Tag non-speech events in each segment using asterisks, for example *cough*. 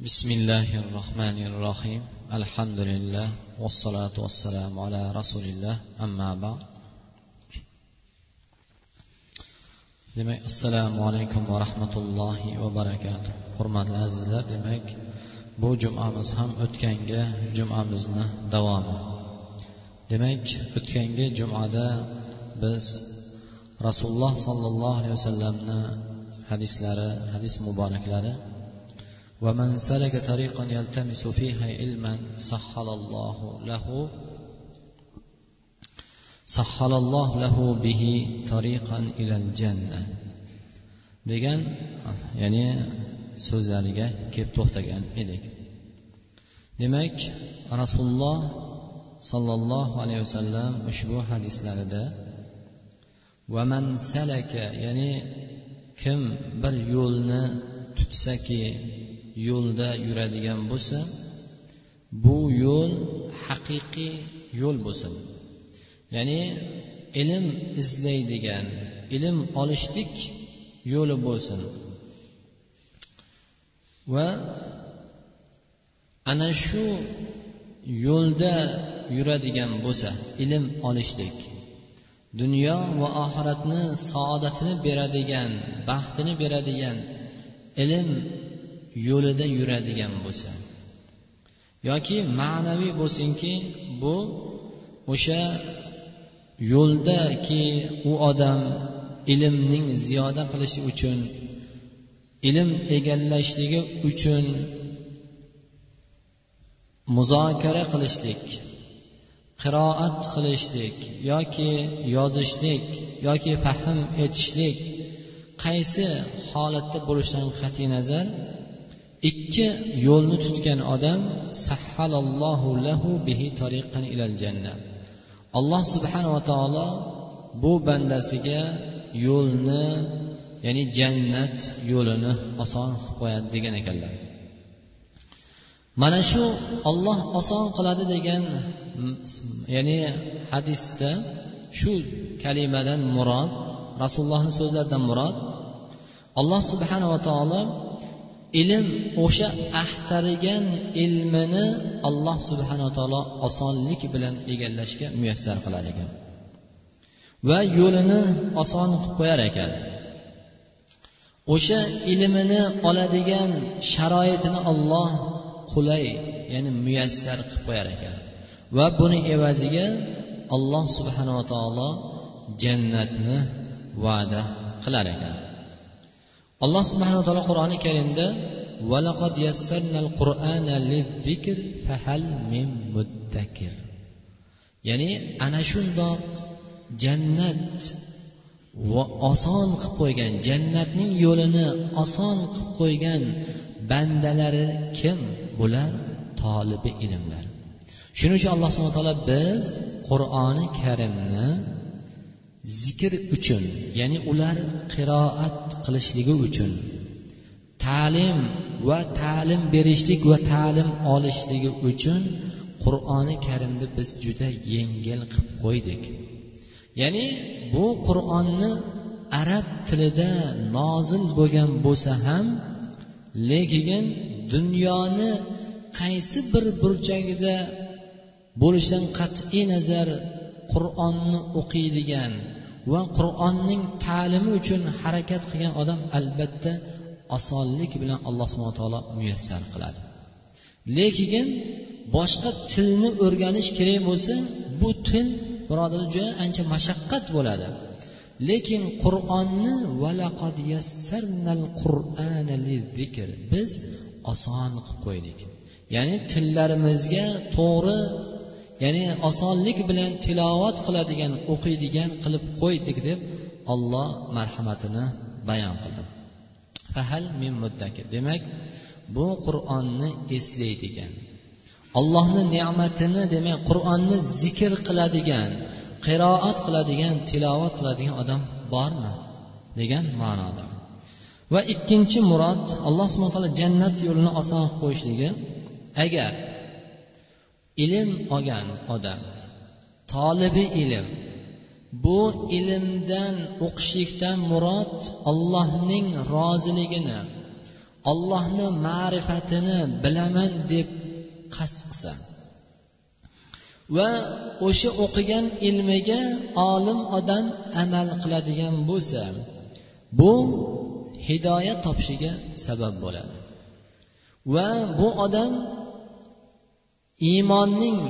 بسم الله الرحمن الرحيم الحمد لله والصلاة والسلام على رسول الله أما بعد demak assalomu alaykum va rahmatullohi va barakatuh hurmatli azizlar demak bu jumamiz ham o'tgangi jumamizni davomi demak o'tgangi jumada biz rasululloh sollallohu alayhi vasallamni hadislari hadis muboraklari ومن سلك طريقا يلتمس فيها علما سهل الله له سهل الله له به طريقا إلى الجنة degan ya'ni so'zlariga kelib to'xtagan edik demak rasululloh sollallohu alayhi vasallam ushbu hadislarida vaman salaka ya'ni kim bir yo'lni tutsaki yo'lda yuradigan bo'lsa bu yo'l haqiqiy yo'l bo'lsin. Ya'ni ilm izlaydigan ilm olishlik yo'li bo'lsin. Va ana shu yo'lda yuradigan bo'lsa ilm olishlik dunyo va oxiratni saodatini beradigan baxtini beradigan ilm yo'lida yuradigan bo'lsa. Yoki ma'naviy bo'lsinki bu o'sha yo'ldaki u odam ilmning ziyoda qilishi uchun ilm egallashligi uchun muzokara qilishlik qiroat qilishlik yoki yozishlik yoki fahm etishlik qaysi holatda bo'lishidan qat'iy nazar ikki yo'lni tutgan odam sahhalallohu lahu bihi tariqan ilal janna alloh subhanava taolo bu bandasiga yo'lni ya'ni jannat yo'lini oson qilib qo'yadi degan ekanlar. Mana shu olloh oson qiladi degan ya'ni hadisda shu kalimadan murod rasulullohni so'zlaridan murod alloh subhanava taolo ilm o'sha axtarigan ilmini alloh subhanava taolo osonlik bilan egallashga muyassar qilar ekan. Va yo'lini oson qilib qo'yar ekan. O'sha ilmini oladigan sharoitini olloh qulay ya'ni muyassar qilib qo'yar ekan. Va buni evaziga alloh subhanava taolo jannatni va'da qilar ekan. Alloh subhanaa taolo qur'oni karimda ya'ni ana shundoq jannat va oson qilib qo'ygan jannatning yo'lini oson qilib qo'ygan bandalari kim bular? Tolibi ilmlar. Shuning uchun alloh subhana taolo biz qur'oni karimni zikr uchun ya'ni ular qiroat qilishligi uchun ta'lim va ta'lim berishlik va ta'lim olishligi uchun qur'oni karimni biz juda yengil qilib qo'ydik. Ya'ni bu qur'onni arab tilida nozil bo'lgan bo'lsa ham lekin dunyoni qaysi bir burchagida bo'lishidan qat'iy nazar qur'onni o'qiydigan va qur'onning ta'limi uchun harakat qilgan odam albatta osonlik bilan alloh subhana taolo muyassar qiladi. Lekin boshqa tilni o'rganish kerak bo'lsa bu til birodarlar juda ancha mashaqqat bo'ladi. Lekin qur'onni biz oson qilib qo'ydik. Ya'ni tillarimizga to'g'ri ya'ni osonlik bilan tilovat qiladigan o'qiydigan qilib qo'ydik deb olloh marhamatini bayon qildi. Fahal min muddakir. Demak bu qur'onni eslaydigan ollohni ne'matini demak qur'onni zikr qiladigan qiroat qiladigan tilovat qiladigan odam bormi? Degan ma'noda. Va ikkinchi murod alloh subhana taolo jannat yo'lini oson qilib qo'yishligi. Agar ilm olgan odam tolibi ilm bu ilmdan o'qishlikdan murod allohning roziligini ollohni ma'rifatini bilaman deb qasd qilsa va o'sha o'qigan ilmiga olim odam amal qiladigan bo'lsa bu hidoyat topishiga sabab bo'ladi va bu odam iymonning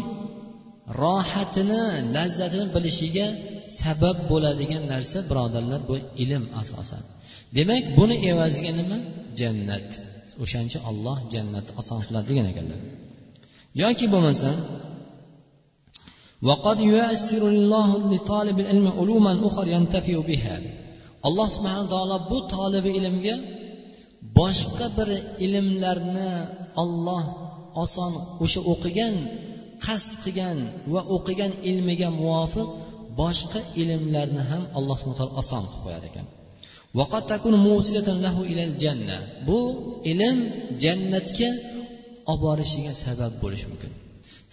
rohatini lazzatini bilishiga sabab bo'ladigan narsa birodarlar bu ilm asosan demak buni evaziga nima jannat o'shancha olloh jannatni oson qiladi degan ekanlar yoki bo'lmasa وقد ييسر الله لطالب العلم علوما أخرى ينتفع بها alloh subhana taolo bu tolibi ilmga boshqa bir ilmlarni olloh oson o'sha o'qigan qasd qilgan va o'qigan ilmiga muvofiq boshqa ilmlarni ham alloh subhana taolo oson qilib qo'yar ekan. Bu ilm jannatga olib borishiga sabab bo'lishi mumkin.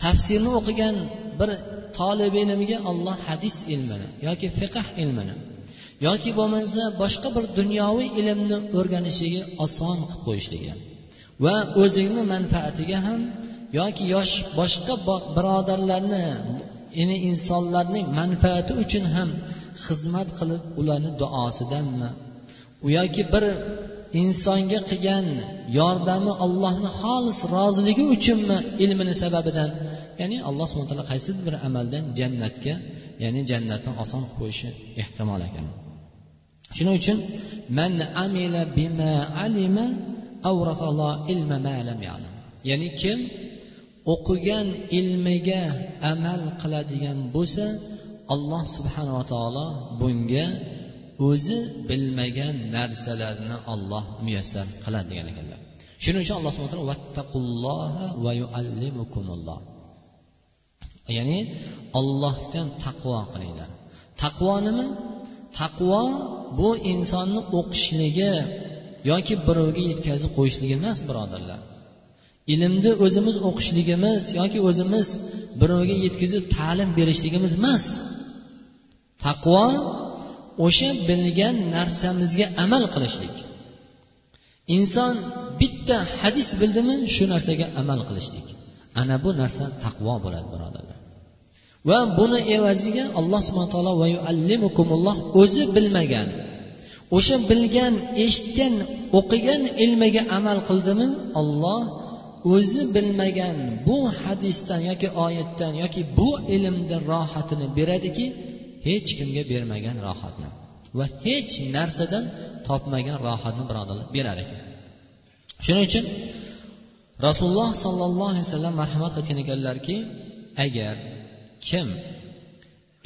Tafsirni o'qigan bir tolib ilmga olloh hadis ilmini yoki fiqh ilmini yoki bo'lmasa boshqa bir dunyoviy ilmni o'rganishiga oson qilib qo'yishligi va o'zingni manfaatiga ham yoki yosh boshqa birodarlarni ya'ni insonlarning manfaati uchun ham xizmat qilib ularni duosidanmi? Yoki bir insonga qilgan yordami allohni xolis roziligi uchunmi ilmini sababidan? Ya'ni alloh subhana taolo qaysidir bir amaldan jannatga ya'ni jannatni oson qilib qo'yishi ehtimol ekan. Shuning uchun man amila bima alima ya'ni kim o'qigan ilmiga amal qiladigan bo'lsa alloh subhanava taolo bunga o'zi bilmagan narsalarni olloh muyassar qiladi degan ekanlar shuning uchun alloh subhana taolo vattaqulloha va yuallimukumulloh ya'ni ollohdan taqvo qilinglar taqvo nima taqvo bu insonni o'qishligi yoki birovga yetkazib qo'yishlik emas birodarlar. Ilmni o'zimiz o'qishligimiz yoki o'zimiz birovga yetkazib ta'lim berishligimiz emas. Taqvo o'sha bilgan narsamizga amal qilishlik. Inson bitta hadis bildimi shu narsaga amal qilishlik. Ana bu narsa taqvo bo'ladi birodarlar. Va buni evaziga alloh subhana taolo va o'zi bilmagan. O'sha bilgan eshitgan o'qigan ilmiga amal qildimi? Olloh o'zi bilmagan bu hadisdan yoki oyatdan yoki bu ilmni rohatini beradiki hech kimga bermagan rohatni va hech narsadan topmagan rohatni birodarlar berar ekan. Shuning uchun rasululloh sollallohu alayhi vasallam marhamat qilgan ekanlarki agar kim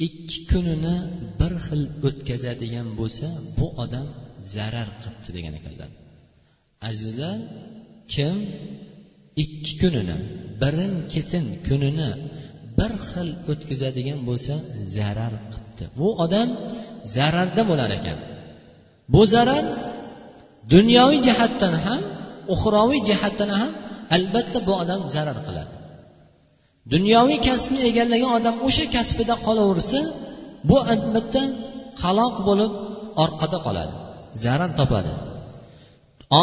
ikki kunini bir xil o'tkazadigan bo'lsa bu odam zarar qilibdi degan ekanlar. Azizlar kim ikki kunini birin ketin kunini bir xil o'tkazadigan bo'lsa zarar qilibdi. Bu odam zararda bo'lar ekan. Bu zarar dunyoviy jihatdan ham uxroviy jihatdan ham albatta bu odam zarar qiladi. Dunyoviy kasbni egallagan odam o'sha kasbida qolaversa bu albatta qaloq bo'lib orqada qoladi zarar topadi.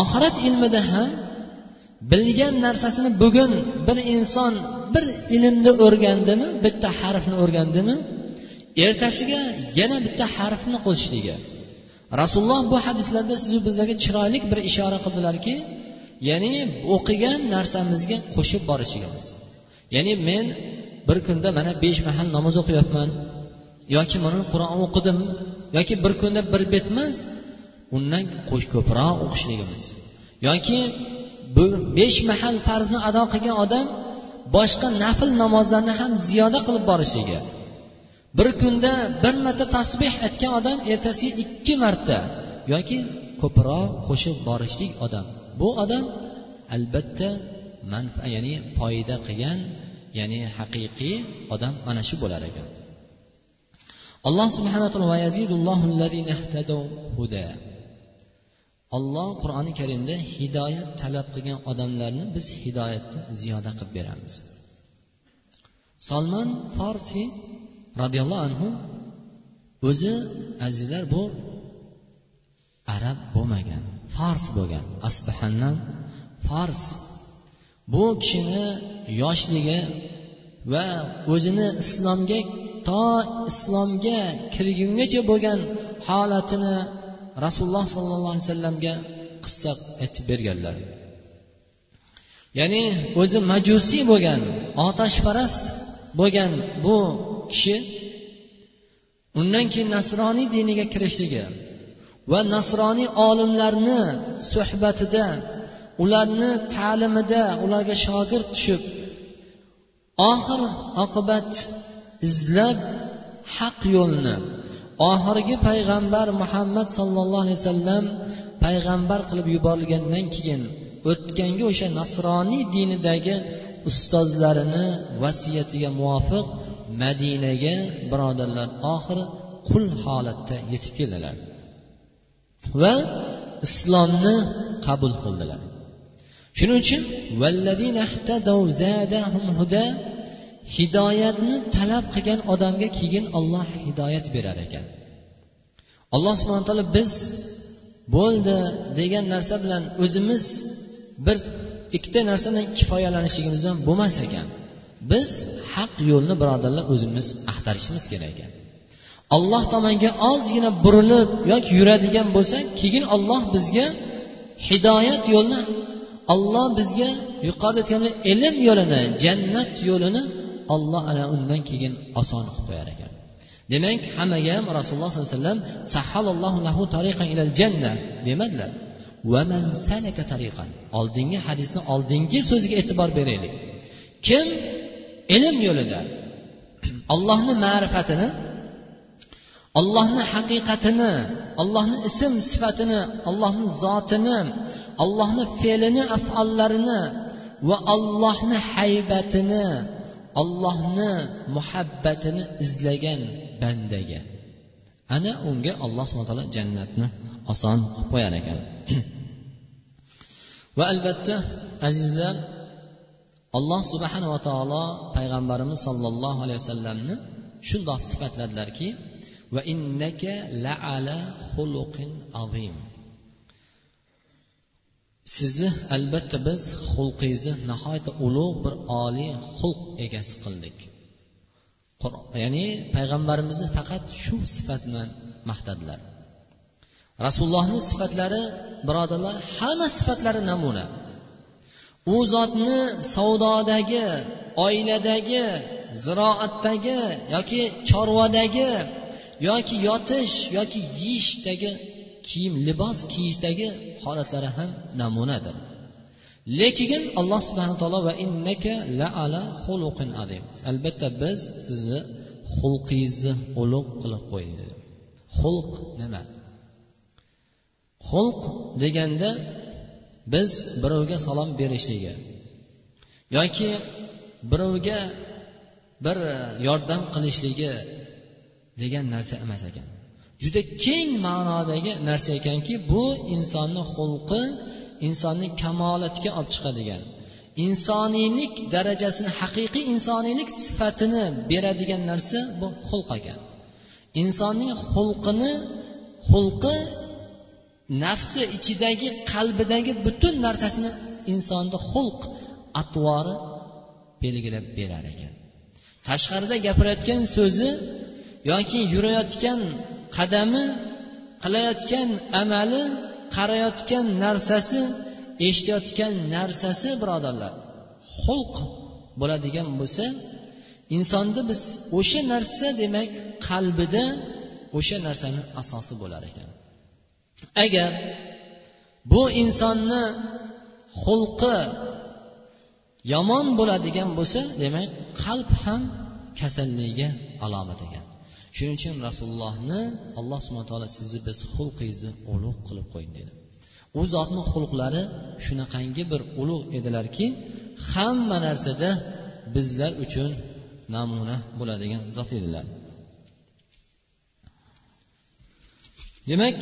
Oxirat ilmida ham bilgan narsasini bugun bir inson bir ilmni o'rgandimi bitta harfni o'rgandimi ertasiga yana bitta harfni qo'shishligi rasululloh bu hadislarda sizu bizlarga chiroyli bir ishora qildilarki ya'ni o'qigan narsamizga qo'shib borishligimiz ya'ni men bir kunda mana besh mahal namoz o'qiyapman yoki mana qur'on o'qidim yoki bir kunda bir bet emas undan ko'proq o'qishligimiz. Yoki bu besh mahal farzni ado qilgan odam boshqa nafl namozlarni ham ziyoda qilib borishligi. Bir kunda bir marta tasbeh aytgan odam ertasiga ikki marta yoki ko'proq qo'shib borishlik odam. Bu odam albatta manfa ya'ni foyda qilgan ya'ni haqiqiy odam mana shu bo'lar ekan. Alloh subhana taolo olloh qur'oni karimda hidoyat talab qilgan odamlarni biz hidoyatni ziyoda qilib beramiz. Solmon forsiy roziyallohu anhu o'zi azizlar bu arab bo'lmagan fars bo'lgan asbahandan fars. Bu kishini yoshligi va o'zini islomga to islomga kirgungacha bo'lgan holatini rasululloh sollallohu alayhi vasallamga qissa aytib berganlar. Ya'ni o'zi majusiy bo'lgan otashparast bo'lgan bu kishi undan keyin nasroniy diniga kirishligi va nasroniy olimlarni suhbatida ularni ta'limida ularga shogird tushib oxir oqibat izlab haq yo'lni oxirgi payg'ambar muhammad sollallohu alayhi vasallam payg'ambar qilib yuborilgandan keyin o'tgangi o'sha nasroniy dinidagi ustozlarini vasiyatiga muvofiq madinaga birodarlar oxiri qul holatda yetib keldilar va islomni qabul qildilar. Shuning uchun hidoyatni talab qilgan odamga keyin olloh hidoyat berar ekan. Alloh subhana taolo biz bo'ldi degan narsa bilan o'zimiz bir ikkita narsa bilan kifoyalanishligimiz ham bo'lmas ekan. Biz haq yo'lni birodarlar o'zimiz axtarishimiz kerak ekan. Alloh tomonga ozgina burilib yoki yuradigan bo'lsak keyin olloh bizga hidoyat yo'lini olloh bizga yuqorida aytganimdek ilm yo'lini jannat yo'lini olloh ana undan keyin oson qilib qo'yar ekan. Demak hammaga ham rasululloh sollallohu alayhi vasallam sahalallohu lahu tariqan ilal janna demadilar. Vaman salaka tariqan oldingi hadisni oldingi so'ziga e'tibor beraylik. Kim ilm yo'lida allohni ma'rifatini allohni haqiqatini ollohni ism sifatini ollohni zotini allohni fe'lini afallarini va allohni haybatini allohni muhabbatini izlagan bandaga. Ana unga alloh subhana taolo jannatni oson qilib qo'yar ekan. *clears throat* Va albatta azizlar alloh subhanava taolo payg'ambarimiz sollallohu alayhi vasallamni shundoq sifatladilarki va innaka la ala xuluqin azim. Sizni albatta biz xulqingizni nihoyatda ulug' bir oliy xulq egasi qildik. Ya'ni payg'ambarimizni faqat shu sifat bilan maqtadilar. Rasulullohni sifatlari birodarlar hamma sifatlari namuna. U zotni savdodagi oiladagi ziroatdagi yoki chorvadagi yoki yotish yoki yeyishdagi kiyim libos kiyishdagi holatlari ham namunadir. Lekin alloh subhana taolo va innaka la ala xuluqin azim. Albatta biz sizni xulqingizni ulug' qilib qo'ydik xulq nima? Xulq deganda biz birovga salom berishligi yoki birovga bir e, yordam qilishligi degan narsa emas ekan. Juda keng ma'nodagi narsa ekanki bu insonni xulqi insonni kamolatiga olib chiqadigan insoniylik darajasini haqiqiy insoniylik sifatini beradigan narsa bu xulq ekan. Insonning xulqini xulqi nafsi ichidagi qalbidagi butun narsasini insonni xulq atvori belgilab berar ekan. Tashqarida gapirayotgan so'zi yoki yurayotgan qadami qilayotgan amali qarayotgan narsasi eshitayotgan narsasi birodarlar. Xulq bo'ladigan bo'lsa insonni biz o'sha narsa demak qalbida o'sha narsani asosi bo'lar ekan. Agar bu insonni xulqi yomon bo'ladigan bo'lsa demak qalb ham kasalligiga alomat ekan. Shuning uchun rasulullohni alloh subhana taolo sizni biz xulqingizni ulug' qilib qo'ying dedi. U zotni xulqlari shunaqangi bir ulug' edilarki hamma narsada bizlar uchun namuna bo'ladigan zot edilar. Demak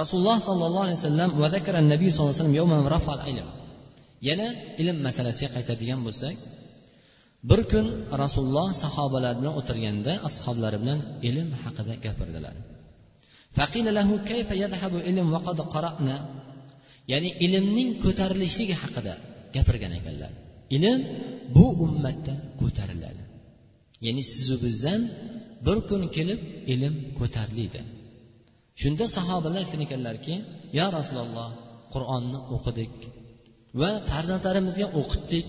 rasululloh sollallohu alayhi vasallam nabiy sallallohu alayhi vasallam yana ilm masalasiga qaytadigan bo'lsak bir kun rasululloh sahobalar bilan o'tirganda ashoblari bilan ilm haqida gapirdilar. Ya'ni ilmning ko'tarilishligi haqida gapirgan ekanlar. Ilm bu ummatda ko'tariladi. Ya'ni sizu bizdan bir kun kelib ilm ko'tariladi shunda sahobalar aytgan ekanlarki yo rasululloh qur'onni o'qidik va farzandlarimizga o'qitdik.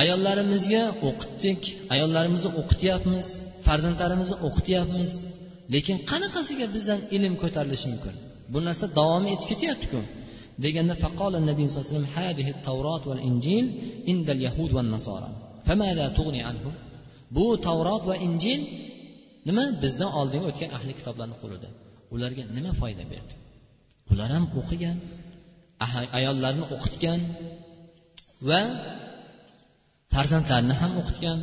Ayollarimizga o'qitdik ayollarimizni o'qityapmiz farzandlarimizni o'qityapmiz. Lekin qanaqasiga bizdan ilm ko'tarilishi mumkin? Bu narsa davom etib ketyaptiku. Deganda faqola nabiy sallallohu alayhi vasallam tavrot injil yahud va anhum bu tavrot va injil nima bizdan oldingi o'tgan ahli kitoblarni qo'lida? Ularga nima foyda berdi? Ular ham o'qigan ayollarni o'qitgan va farzandlarini ham o'qitgan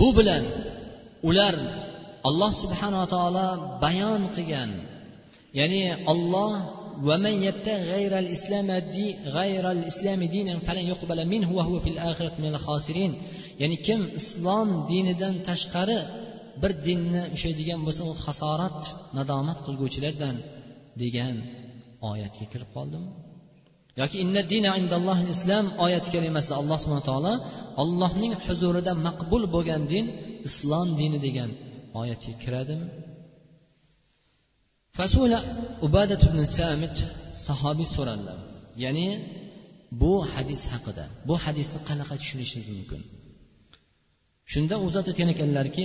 bu bilan ular alloh subhanava taolo bayon qilgan ya'ni olloh ومن يبتغي غير الإسلام دي غير الإسلام دينا فلن يقبل منه وهو في الآخرة من الخاسرين ya'ni kim islom dinidan tashqari bir dinni ushlaydigan bo'lsa u hasorat nadomat qilguvchilardan degan oyatga kirib qoldimi Yoki inna dina indallohi islom oyati kalimasida alloh subhana taolo allohning huzurida maqbul bo'lgan din islom dini degan oyatga kiradimi? Fasula ubadat ibn samit sahobiy so'radilar. Ya'ni bu hadis haqida. Bu hadisni qanaqa tushunishimiz mumkin? Shunda u zot aytgan ekanlarki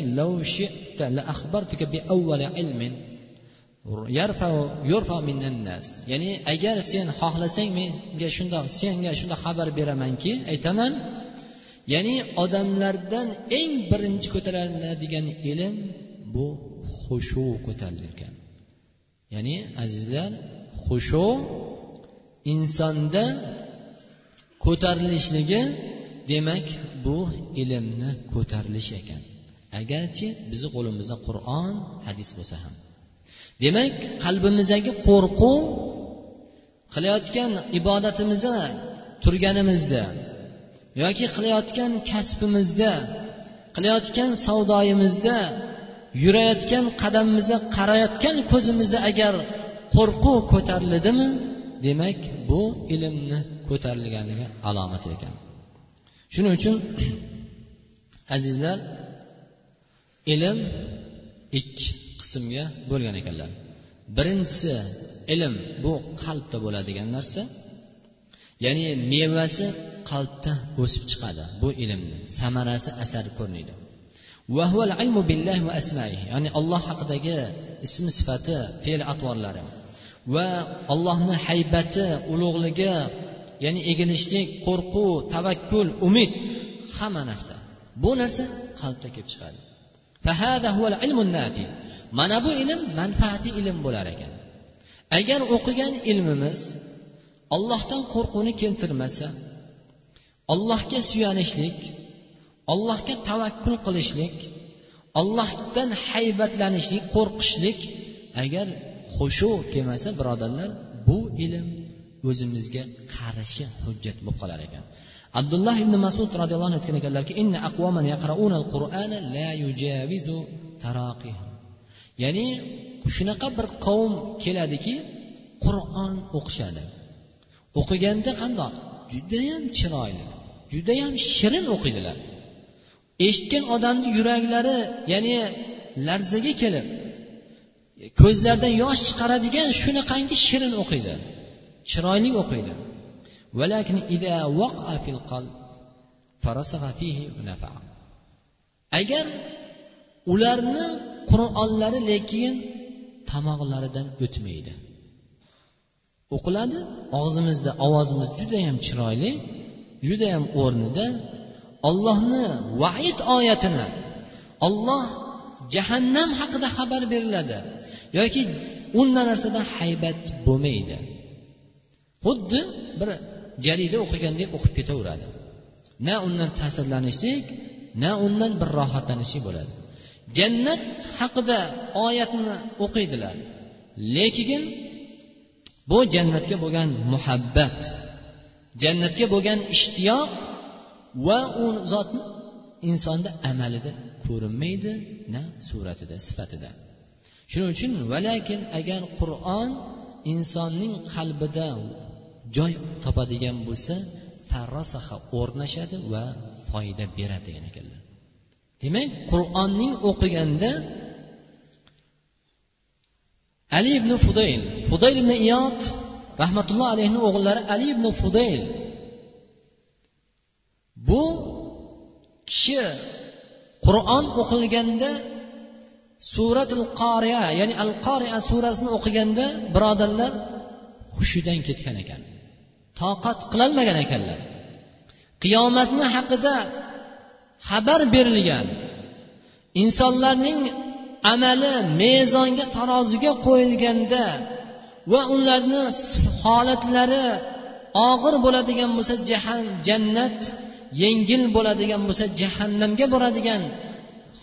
ya'ni agar sen xohlasang menga shundoq senga shundoq xabar beramanki aytaman. Ya'ni odamlardan eng birinchi ko'tariladigan ilm bu xushu ko'tarilgan. Ya'ni azizlar xushu insonda ko'tarilishligi demak bu ilmni ko'tarilishi ekan. Agarchi bizni qo'limizda qur'on hadis bo'lsa ham. Demak qalbimizdagi qo'rquv qilayotgan ibodatimizda turganimizda yoki qilayotgan kasbimizda qilayotgan savdoyimizda yurayotgan qadamimizda qarayotgan ko'zimizda agar qo'rquv ko'tarilidimi demak bu ilmni ko'tarilganligi alomati ekan. Shuning uchun *clears throat* azizlar ilm ikki qismga bo'lgan ekanlar. Birinchisi ilm bu qalbda bo'ladigan narsa. Ya'ni mevasi qalbda o'sib chiqadi bu ilmni. Samarasi asari ko'rinadi. Ya'ni alloh haqidagi ismi sifati fe'l atvorlari. Va allohni haybati ulug'ligi ya'ni egilishlik qo'rquv tavakkul umid hamma narsa. Bu narsa qalbda kelib chiqadi. Mana bu ilm manfaatli ilm bo'lar ekan agar o'qigan ilmimiz ollohdan qo'rquvni keltirmasa ollohga suyanishlik ollohga tavakkul qilishlik ollohdan haybatlanishlik qo'rqishlik agar xushu kelmasa birodarlar bu ilm o'zimizga qarshi hujjat bo'lib qolar ekan. Abdulloh ibn masud roziyallohu anhu aytgan ekanlarki inna yaqrauna al-qur'ana la taraqihim ya'ni shunaqa bir qavm keladiki qur'on o'qishadi. O'qiganda qandoq? Judayam chiroyli judayam shirin o'qiydilar. Eshitgan odamni yuraklari ya'ni larzaga kelib ko'zlaridan yosh chiqaradigan shunaqangi shirin o'qiydi chiroyli o'qiydi. ولكن إذا وقع في القلب فرسخ فيه نفعا agar ularni qur'onlari lekin tomoqlaridan o'tmaydi. O'qiladi og'zimizda ovozimiz judayam chiroyli judayam o'rnida ollohni vaid oyatini olloh jahannam haqida xabar beriladi yoki undan narsadan haybat bo'lmaydi. Xuddi bir jarida o'qigandek o'qib ketaveradi. Na undan ta'sirlanishlik na undan bir rohatlanishlik bo'ladi. Jannat haqida oyatni o'qiydilar. Lekin bu jannatga bo'lgan muhabbat jannatga bo'lgan ishtiyoq va u zotni insonda amalida ko'rinmaydi na suratida sifatida. Shuning uchun valakin agar qur'on insonning qalbida joy topadigan bo'lsa farrasaha o'rnashadi va foyda beradi degan ekanlar demak qur'onning o'qiganda ali ibn fudayl fudayl ibn iyod rahmatulloh alayhini o'g'illari ali ibn fudayl bu kishi qur'on o'qilganda suratul qoriya ya'ni al qoriya surasini o'qiganda birodarlar hushidan ketgan ekan. Toqat qilolmagan ekanlar. Qiyomatni haqida xabar berilgan insonlarning amali mezonga taroziga qo'yilganda va ularni holatlari og'ir bo'ladigan bo'lsa jannat yengil bo'ladigan bo'lsa jahannamga boradigan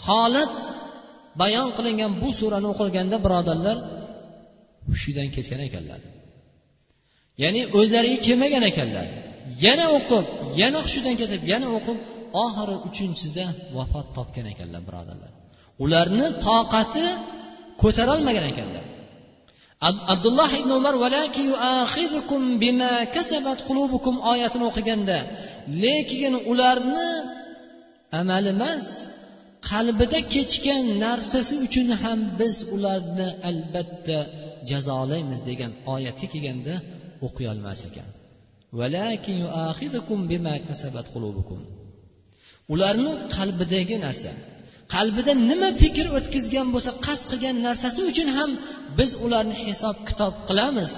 holat bayon qilingan bu surani o'qilganda birodarlar hushidan ketgan ekanlar. Ya'ni o'zlariga kelmagan ekanlar. Yana o'qib yana hushidan ketib yana o'qib oxiri uchinchisida vafot topgan ekanlar birodarlar. Ularni toqati ko'tarolmagan ekanlar. Abdulloh ibn umar oyatini o'qiganda lekin ularni amali emas qalbida kechgan narsasi uchun ham biz ularni albatta jazolaymiz degan oyatga kelganda o'qiy olmas ekan ularni qalbidagi narsa qalbida nima fikr o'tkazgan bo'lsa qasd qilgan narsasi uchun ham biz ularni hisob kitob qilamiz.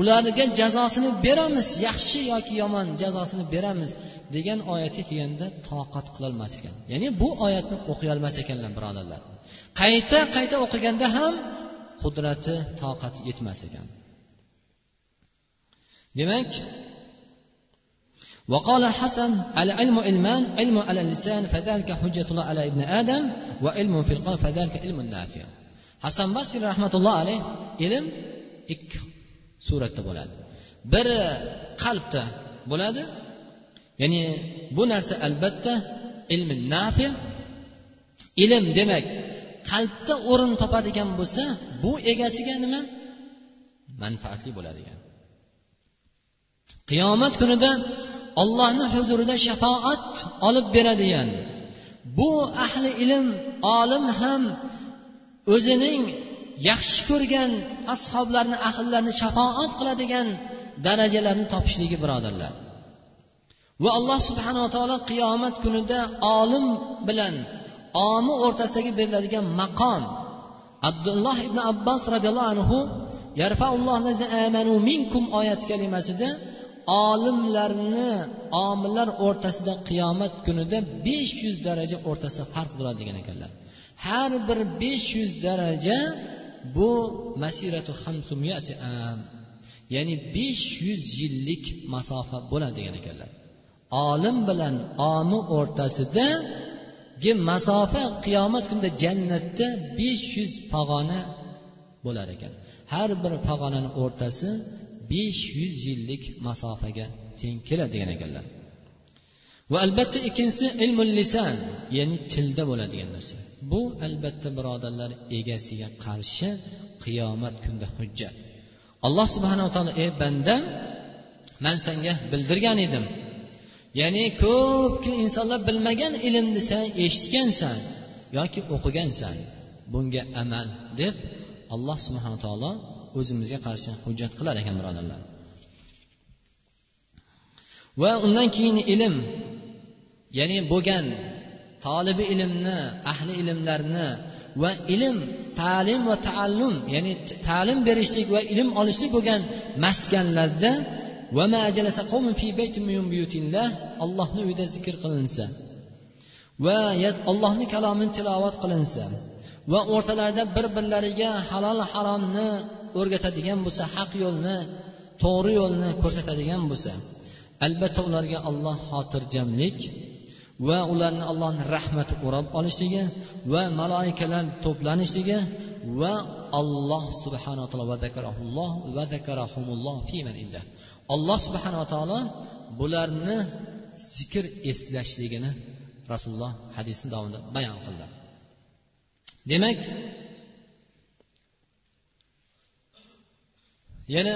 Ularga jazosini beramiz yaxshi yoki yomon jazosini beramiz degan oyatga kelganda toqat qilolmas ekan. Ya'ni bu oyatni o'qiy olmas ekanlar birodarlar. Qayta qayta o'qiganda ham qudrati toqati yetmas ekan. demak وقال الحسن العلم علمان علم على اللسان فذلك حجة الله على ابن آدم وعلم في القلب فذلك علم نافع hasan basri rahmatulloh alayh ilm ikki suratda bo'ladi biri qalbda bo'ladi ya'ni bu narsa albatta ilmi nafi ilm demak qalbda o'rin topadigan bo'lsa bu egasiga nima manfaatli bo'ladigan Qiyomat kunida ollohni huzurida shafoat olib beradigan. Bu ahli ilm olim ham o'zining yaxshi ko'rgan ashoblarni ahllarni shafoat qiladigan darajalarni topishligi birodarlar. Va alloh subhanava taolo qiyomat kunida olim bilan omi o'rtasidagi beriladigan maqom. Abdulloh ibn abbos roziyallohu anhu minkum oyat kalimasida olimlarni omillar o'rtasida qiyomat kunida besh yuz daraja o'rtasida farq bo'ladi degan ekanlar. Har bir besh yuz daraja bu masiratu ya'ni besh yuz yillik masofa bo'ladi degan ekanlar. Olim bilan omi o'rtasidagi masofa qiyomat kunida jannatda besh yuz pog'ona bo'lar ekan. Har bir pog'onani o'rtasi besh yuz yillik masofaga teng keladi degan ekanlar. Va albatta ikkinchisi ilmul lisan ya'ni tilda bo'ladigan narsa. Bu albatta birodarlar egasiga qarshi qiyomat kunida hujjat. Alloh subhanava taolo ey bandam man senga bildirgan edim. Ya'ni ko'p insonlar bilmagan ilmni sen eshitgansan yoki o'qigansan. Bunga amal deb alloh subhana taolo o'zimizga qarshi hujjat qilar ekan birodarlar va undan keyin ilm ya'ni bo'lgan tolibi ilmni ahli ilmlarni va ilm ta'lim va taallum ya'ni ta'lim berishlik va ilm olishlik bo'lgan maskanlarda allohni uyida zikr qilinsa va allohni kalomini tilovat qilinsa va o'rtalarida bir birlariga halol haromni o'rgatadigan bo'lsa haq yo'lni to'g'ri yo'lni ko'rsatadigan bo'lsa albatta ularga olloh xotirjamlik va ularni allohni rahmati o'rab olishligi va maloikalar to'planishligi va alloh subhanaa taolo va zakarahumulloh alloh subhanava taolo bularni zikr eslashligini rasululloh hadisni davomida bayon qildi. Demak yana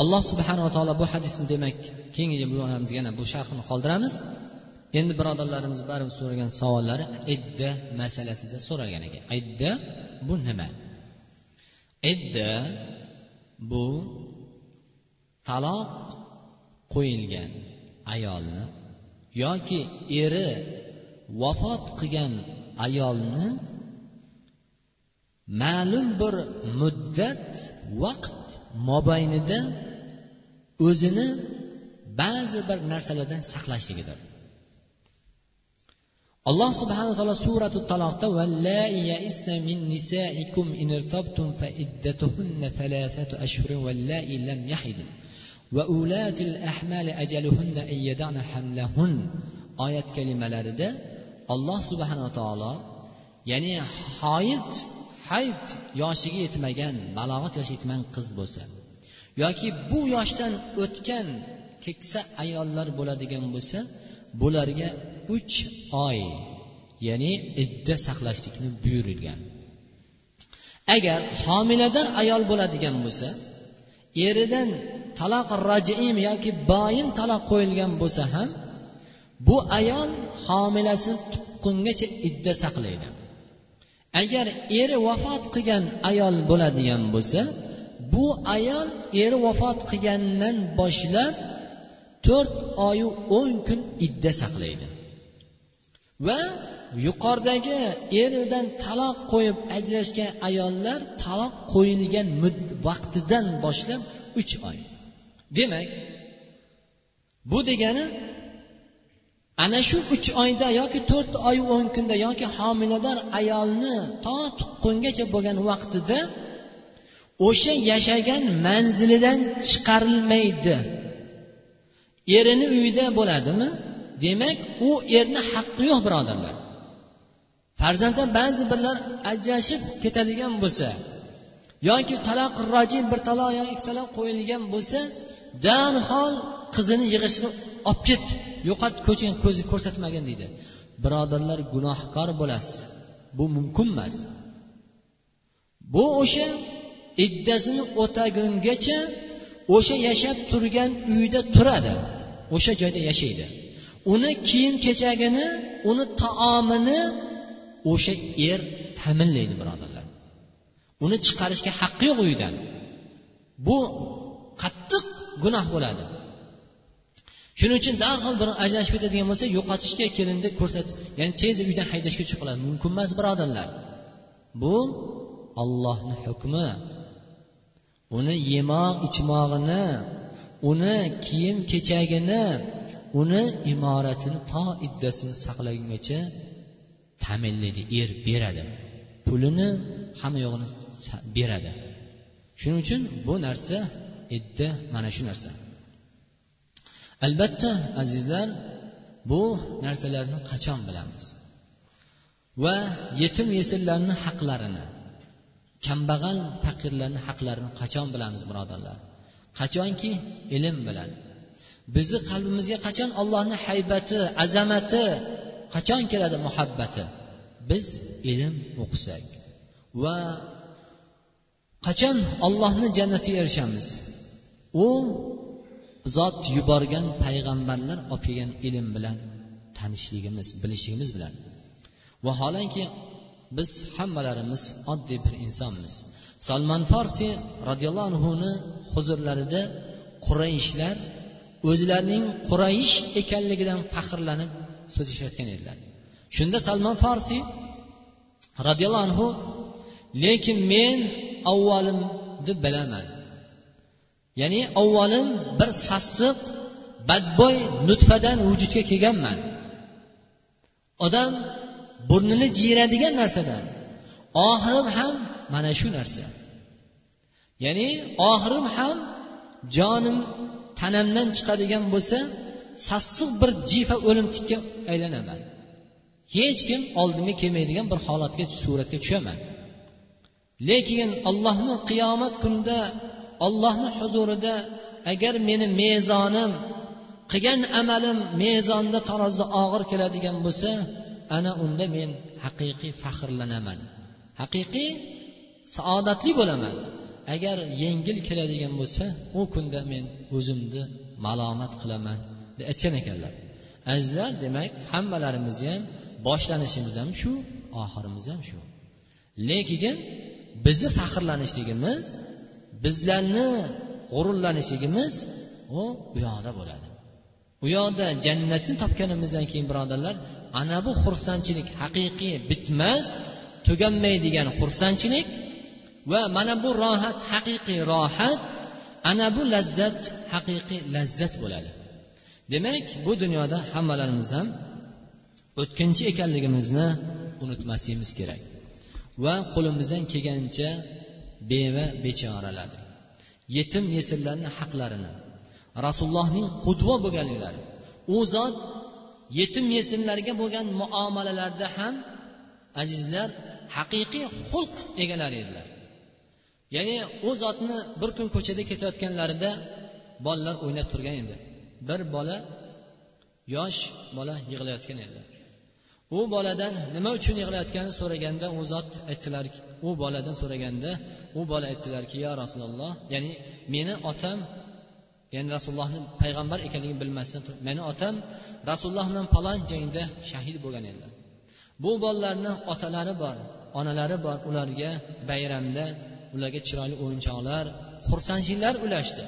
alloh subhanava taolo bu hadisni demak keyingi bo'lganimizga yana bu sharhini qoldiramiz. Endi birodarlarimiz baribir so'ragan savollari idda masalasida so'ragan ekan. Idda bu nima? Idda bu taloq qo'yilgan ayolni yoki eri vafot qilgan ayolni ma'lum bir muddat vaqt mobaynida o'zini ba'zi bir narsalardan saqlashligidir. Alloh subhanaa taolo surati taloqda min nisaikum in irtabtum fa iddatuhunna thalathatu yahidun. Va ulatil ahmali ajaluhunna yadana hamlahun. Oyat kalimalarida alloh subhanaa taolo ya'ni hoyit hayd yoshiga yetmagan balog'at yoshiga yetmagan qiz bo'lsa yoki bu yoshdan o'tgan keksa ayollar bo'ladigan bo'lsa bularga uch oy ya'ni idda saqlashlikni buyurilgan. Agar homilador ayol bo'ladigan bo'lsa eridan taloq rajim yoki boyin taloq qo'yilgan bo'lsa ham bu ayol homilasini tuqqungacha idda saqlaydi. Agar eri vafot qilgan ayol bo'ladigan bo'lsa bu ayol eri vafot qilgandan boshlab to'rt oyu o'n kun idda saqlaydi. Va yuqoridagi eridan taloq qo'yib ajrashgan ayollar taloq qo'yilgan vaqtidan boshlab uch oy. Demak bu degani ana shu uch oyda yoki to'rt oy o'n kunda yoki homilador ayolni to tuqqungacha bo'lgan vaqtida o'sha yashagan manzilidan chiqarilmaydi. Erini uyida bo'ladimi? Demak u erni haqqi yo'q birodarlar. Farzandlar ba'zi birlar ajrashib ketadigan bo'lsa yoki taloq roji bir taloq yoki ikki taloq qo'yilgan bo'lsa darhol qizini yig'ishni olib ket yo'qot ko'ching ko'zi ko'rsatmagin deydi. Birodarlar gunohkor bo'lasiz. Bu mumkin emas. Bu o'sha iddasini o'tagungacha o'sha yashab turgan uyda turadi. O'sha joyda yashaydi. Uni kiyim kechagini uni taomini o'sha er ta'minlaydi birodarlar. Uni chiqarishga haqqi yo'q uydan. Bu qattiq gunoh bo'ladi. Shuning uchun darhol bir ajrashib ketadigan bo'lsa yo'qotishga kelinni ko'rsatib ya'ni tez uydan haydashga chiqib qoladi mumkin emas birodarlar. Bu ollohni hukmi. Uni yemoq ichmog'ini uni kiyim kechagini uni imoratini to iddasini saqlagungacha ta'minlaydi er beradi. Pulini hamma yo'g'ini beradi. Shuning uchun bu narsa idda mana shu narsa. Albatta azizlar bu narsalarni qachon bilamiz? Va yetim yesirlarni haqlarini kambag'al faqirlarni haqlarini qachon bilamiz birodarlar? Qachonki ilm bilan. Bizni qalbimizga qachon allohni haybati azamati qachon keladi muhabbati? Biz ilm o'qisak. Va qachon ollohni jannatiga erishamiz? U zot yuborgan payg'ambarlar olib kelgan ilm bilan tanishligimiz bilishligimiz bilan. Vaholanki biz hammalarimiz oddiy bir insonmiz. Salmon forsiy roziyallohu anhuni huzurlarida qurayishlar o'zlarining qurayish ekanligidan faxrlanib so'zlashayotgan edilar. Shunda salmon forsiy roziyallohu anhu lekin men avvalimni bilaman. Ya'ni avvalim bir sassiq badbo'y nutfadan vujudga kelganman. Odam burnini jiyiradigan narsadan oxirim ham mana shu narsa. Ya'ni oxirim ham jonim tanamdan chiqadigan bo'lsa sassiq bir jifa o'limtikka aylanaman. Hech kim oldimga kelmaydigan bir holatga suratga tushaman. Lekin allohni qiyomat kunida ollohni huzurida agar meni mezonim qilgan amalim mezonda tarozda og'ir keladigan bo'lsa ana unda men haqiqiy faxrlanaman. Haqiqiy saodatli bo'laman. Agar yengil keladigan bo'lsa u kunda men o'zimni malomat qilaman deb aytgan ekanlar. Azizlar demak hammalarimiz ham boshlanishimiz ham shu oxirimiz ham shu. Lekin bizni faxrlanishligimiz bizlarni g'ururlanishligimiz u u yoqda bo'ladi. U yoqda jannatni topganimizdan keyin birodarlar ana bu xursandchilik haqiqiy bitmas tuganmaydigan xursandchilik va mana bu rohat haqiqiy rohat ana bu lazzat haqiqiy lazzat bo'ladi. Demak bu dunyoda hammalarimiz ham o'tkinchi ekanligimizni unutmasligimiz kerak va qo'limizdan kelgancha beva bechoralarni yetim yesirlarni haqlarini rasulullohning qudvo bo'lganliklari u zot yetim yetimlarga bo'lgan muomalalarda ham azizlar haqiqiy xulq egalari edilar. Ya'ni u zotni bir kun ko'chada ketayotganlarida bolalar o'ynab turgan edi. Bir bola yosh bola yig'layotgan edilar u boladan nima uchun yig'layotganini so'raganda u zot aytdilar u boladan so'raganda u bola aytdilarki yo rasululloh ya'ni meni otam ya'ni rasulullohni payg'ambar ekanligini bilmasdan turib meni otam rasululloh bilan falon jangda shahid bo'lgan edilar. Bu bolalarni otalari bor onalari bor ularga bayramda ularga chiroyli o'yinchoqlar xursandchiliklar ulashdi.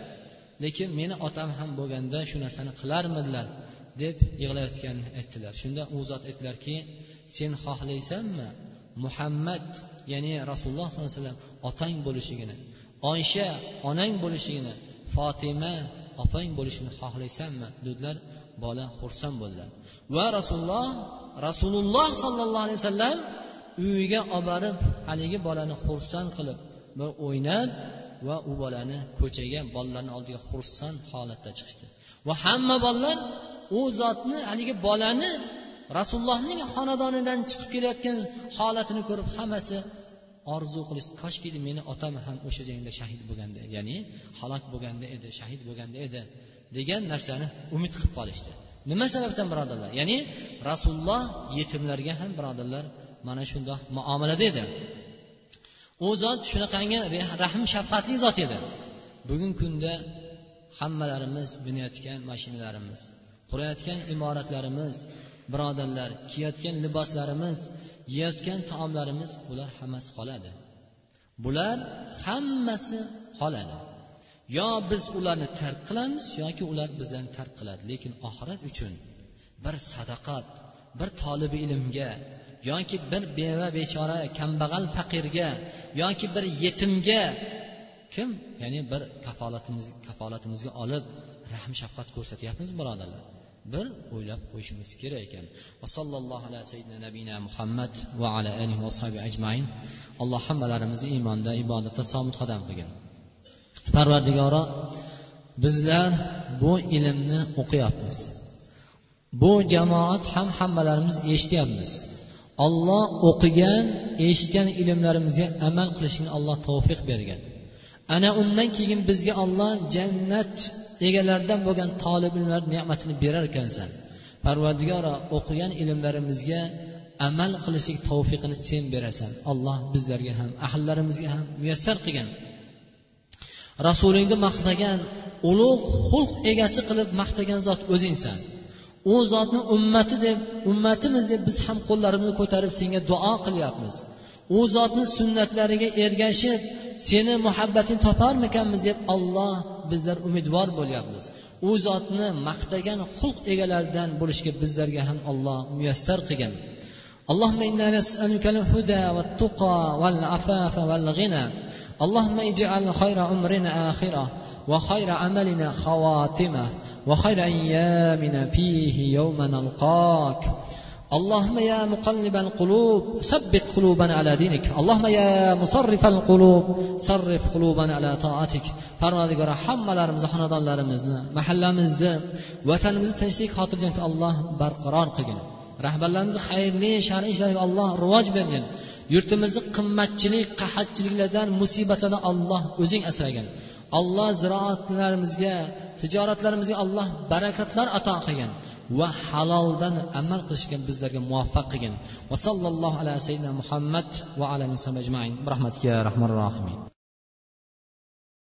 Lekin meni otam ham bo'lganda shu narsani qilarmidilar deb yig'layotganini aytdilar. Shunda u zot aytdilarki sen xohlaysanmi muhammad ya'ni rasululloh sollallohu alayhi vasallam otang bo'lishligini oysha onang bo'lishligini fotima opang bo'lishini xohlaysanmi? Dedilar bola xursand bo'ldilar. Va rasululloh rasululloh sollallohu alayhi vasallam uyiga olib borib haligi bolani xursand qilib va o'ynab va u bolani ko'chaga bolalarni oldiga xursand holatda chiqishdi. Va hamma bolalar u zotni haligi bolani rasulullohning xonadonidan chiqib kelayotgan holatini ko'rib hammasi orzu qilish koshki meni otam ham o'sha jangda shahid bo'lganda ya'ni halok bo'lganda edi shahid bo'lganda edi degan narsani umid qilib qolishdi. Nima sababdan birodarlar? Ya'ni rasululloh yetimlarga ham birodarlar mana shundoq muomalada edi. U zot shunaqangi rahm shafqatli zot edi. Bugungi kunda hammalarimiz minayotgan mashinalarimiz qurayotgan imoratlarimiz birodarlar kiyayotgan liboslarimiz yeyotgan taomlarimiz bular hammasi qoladi. Bular hammasi qoladi. Yo biz ularni tark qilamiz yoki ular bizdan tark qiladi. Lekin oxirat uchun bir sadaqat bir tolibi ilmga yoki bir beva bechora kambag'al faqirga yoki bir yetimga kim? Ya'ni bir kafolatimiz kafolatimizga olib rahm shafqat ko'rsatyapmiz birodarlar. Bir o'ylab qo'yishimiz kerak ekan. Va sallallohu ala sayyidina nabina muhammad va ala alihi va ashabi ajmain. Alloh hammalarimizni iymonda ibodatda sobit qadam qilgin. Parvardigoro bizlar bu ilmni o'qiyapmiz. Bu jamoat ham hammalarimiz eshityapmiz. Olloh o'qigan eshitgan ilmlarimizga amal qilishni alloh tavfiq bergan. Ana undan keyin bizga olloh jannat egalaridan bo'lgan tolib ilmlar ne'matini berar ekansan. Parvardigoro o'qigan ilmlarimizga amal qilishlik tavfiqini sen berasan. Alloh bizlarga ham ahllarimizga ham muyassar qilgin rasulingni maqtagan ulug' xulq egasi qilib maqtagan zot o'zingsan u zotni ummati deb ummatimiz deb biz ham qo'llarimizni ko'tarib senga duo qilyapmiz. U zotni sunnatlariga ergashib seni muhabbating toparmikanmiz deb olloh bizlar umidvor bo'lyapmiz u zotni maqtagan xulq egalaridan bo'lishga bizlarga ham olloh muyassar qilgin اللهم انا نسالك الهدى والتقى والعفاف والغنى اللهم اجعل خير عمرنا اخره وخير عملنا خواتمه وخير ايامنا فيه يوم نلقاك اللهم يا مقلب القلوب ثبت قلوبنا على دينك اللهم يا مصرف القلوب صرف قلوبنا على طاعتك parvardigora hammalarimizni xonadonlarimizni mahallamizni vatanimizni tinchlik xotirjamlik alloh barqaror qilgin rahbarlarimizni xayrli shar'iy ishlarga alloh rivoj bergin yurtimizni qimmatchilik qahatchiliklardan musibatlardan alloh o'zing asragin alloh ziroatlarimizga tijoratlarimizga alloh barakatlar ato qilgin Va haloldan amal qilishga bizlarga muvaffaq qilgin. Va sallallohu ala sayyidina muhammad va ala rahmatga rahmon rahmanir rohimin.